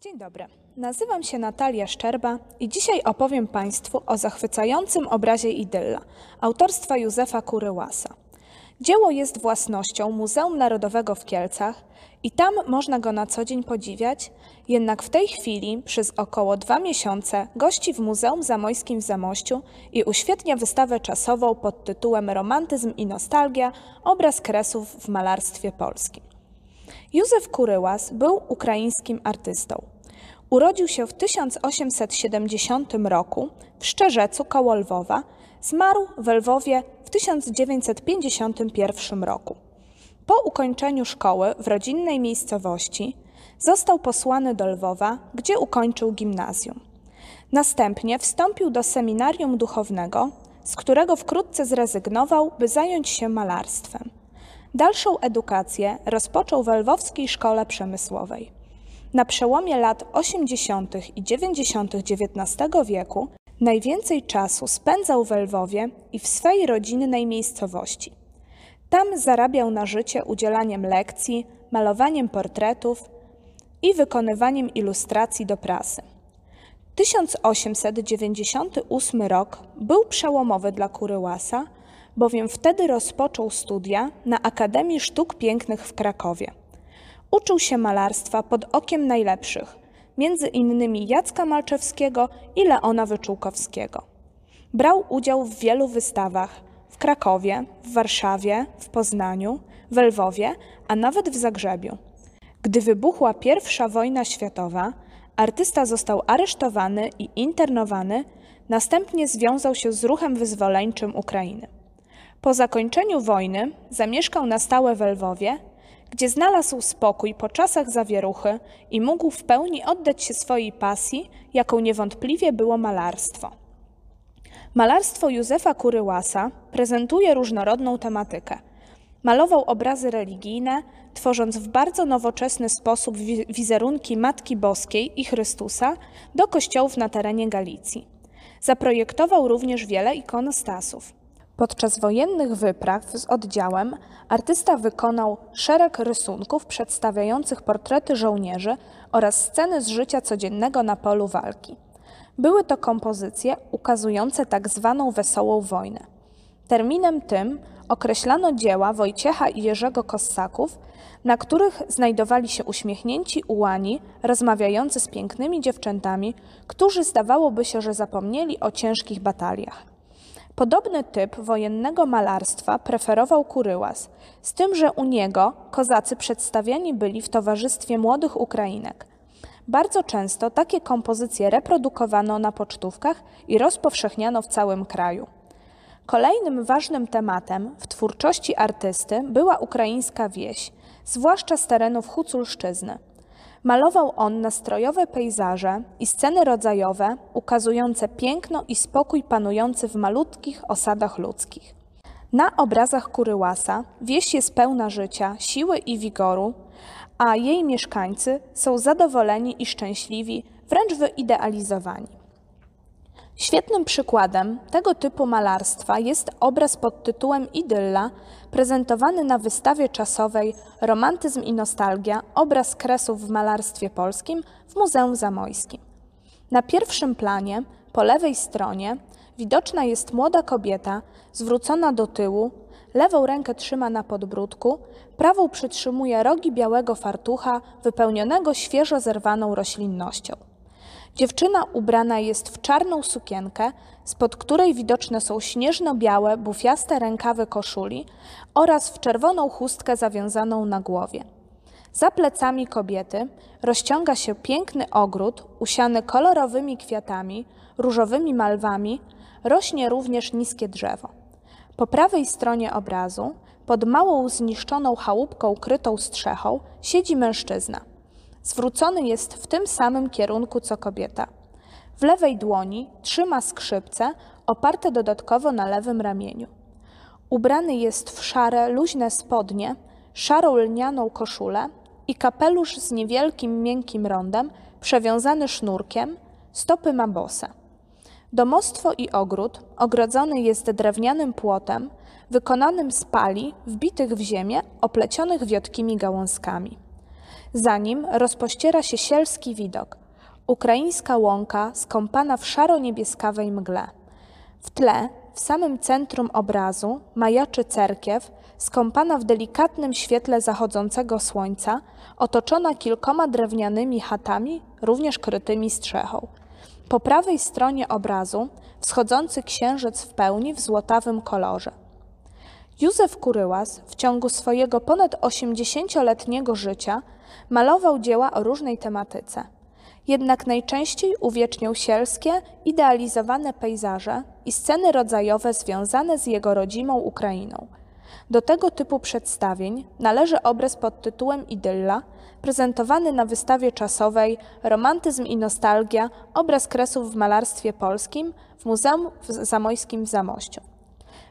Dzień dobry, nazywam się Natalia Szczerba i dzisiaj opowiem Państwu o zachwycającym obrazie Idylla autorstwa Józefa Kuryłasa. Dzieło jest własnością Muzeum Narodowego w Kielcach i tam można go na co dzień podziwiać, jednak w tej chwili przez około dwa miesiące gości w Muzeum Zamojskim w Zamościu i uświetnia wystawę czasową pod tytułem Romantyzm i nostalgia – obraz kresów w malarstwie polskim. Józef Kuryłas był ukraińskim artystą. Urodził się w 1870 roku w Szczerzecu koło Lwowa, zmarł w Lwowie w 1951 roku. Po ukończeniu szkoły w rodzinnej miejscowości został posłany do Lwowa, gdzie ukończył gimnazjum. Następnie wstąpił do seminarium duchownego, z którego wkrótce zrezygnował, by zająć się malarstwem. Dalszą edukację rozpoczął w Lwowskiej Szkole Przemysłowej. Na przełomie lat 80. i 90. XIX wieku najwięcej czasu spędzał w Lwowie i w swej rodzinnej miejscowości. Tam zarabiał na życie udzielaniem lekcji, malowaniem portretów i wykonywaniem ilustracji do prasy. 1898 rok był przełomowy dla Kuryłasa, bowiem wtedy rozpoczął studia na Akademii Sztuk Pięknych w Krakowie. Uczył się malarstwa pod okiem najlepszych, między innymi Jacka Malczewskiego i Leona Wyczółkowskiego. Brał udział w wielu wystawach w Krakowie, w Warszawie, w Poznaniu, w Lwowie, a nawet w Zagrzebiu. Gdy wybuchła I wojna światowa, artysta został aresztowany i internowany, następnie związał się z ruchem wyzwoleńczym Ukrainy. Po zakończeniu wojny zamieszkał na stałe w Lwowie, gdzie znalazł spokój po czasach zawieruchy i mógł w pełni oddać się swojej pasji, jaką niewątpliwie było malarstwo. Malarstwo Józefa Kuryłasa prezentuje różnorodną tematykę. Malował obrazy religijne, tworząc w bardzo nowoczesny sposób wizerunki Matki Boskiej i Chrystusa do kościołów na terenie Galicji. Zaprojektował również wiele ikonostasów. Podczas wojennych wypraw z oddziałem artysta wykonał szereg rysunków przedstawiających portrety żołnierzy oraz sceny z życia codziennego na polu walki. Były to kompozycje ukazujące tak zwaną wesołą wojnę. Terminem tym określano dzieła Wojciecha i Jerzego Kossaków, na których znajdowali się uśmiechnięci ułani, rozmawiający z pięknymi dziewczętami, którzy zdawałoby się, że zapomnieli o ciężkich bataliach. Podobny typ wojennego malarstwa preferował Kuryłas, z tym, że u niego kozacy przedstawiani byli w towarzystwie młodych Ukrainek. Bardzo często takie kompozycje reprodukowano na pocztówkach i rozpowszechniano w całym kraju. Kolejnym ważnym tematem w twórczości artysty była ukraińska wieś, zwłaszcza z terenów Huculszczyzny. Malował on nastrojowe pejzaże i sceny rodzajowe ukazujące piękno i spokój panujący w malutkich osadach ludzkich. Na obrazach Kuryłasa wieś jest pełna życia, siły i wigoru, a jej mieszkańcy są zadowoleni i szczęśliwi, wręcz wyidealizowani. Świetnym przykładem tego typu malarstwa jest obraz pod tytułem Idylla, prezentowany na wystawie czasowej Romantyzm i nostalgia obraz kresów w malarstwie polskim w Muzeum Zamojskim. Na pierwszym planie, po lewej stronie, widoczna jest młoda kobieta zwrócona do tyłu, lewą rękę trzyma na podbródku, prawą przytrzymuje rogi białego fartucha wypełnionego świeżo zerwaną roślinnością. Dziewczyna ubrana jest w czarną sukienkę, spod której widoczne są śnieżno-białe, bufiaste rękawy koszuli oraz w czerwoną chustkę zawiązaną na głowie. Za plecami kobiety rozciąga się piękny ogród usiany kolorowymi kwiatami, różowymi malwami, rośnie również niskie drzewo. Po prawej stronie obrazu, pod małą zniszczoną chałupką krytą strzechą, siedzi mężczyzna. Zwrócony jest w tym samym kierunku co kobieta. W lewej dłoni trzyma skrzypce oparte dodatkowo na lewym ramieniu. Ubrany jest w szare, luźne spodnie, szarą lnianą koszulę i kapelusz z niewielkim, miękkim rondem, przewiązany sznurkiem, stopy ma bose. Domostwo i ogród ogrodzony jest drewnianym płotem, wykonanym z pali wbitych w ziemię, oplecionych wiotkimi gałązkami. Za nim rozpościera się sielski widok. Ukraińska łąka skąpana w szaro-niebieskawej mgle. W tle, w samym centrum obrazu, majaczy cerkiew, skąpana w delikatnym świetle zachodzącego słońca, otoczona kilkoma drewnianymi chatami, również krytymi strzechą. Po prawej stronie obrazu wschodzący księżyc w pełni w złotawym kolorze. Józef Kuryłas w ciągu swojego ponad 80-letniego życia malował dzieła o różnej tematyce. Jednak najczęściej uwieczniał sielskie, idealizowane pejzaże i sceny rodzajowe związane z jego rodzimą Ukrainą. Do tego typu przedstawień należy obraz pod tytułem Idylla, prezentowany na wystawie czasowej Romantyzm i nostalgia obraz kresów w malarstwie polskim w Muzeum Zamojskim w Zamościu.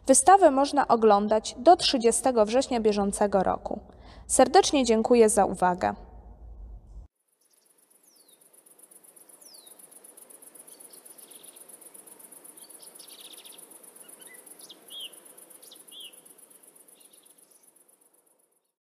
Wystawę można oglądać do 30 września bieżącego roku. Serdecznie dziękuję za uwagę.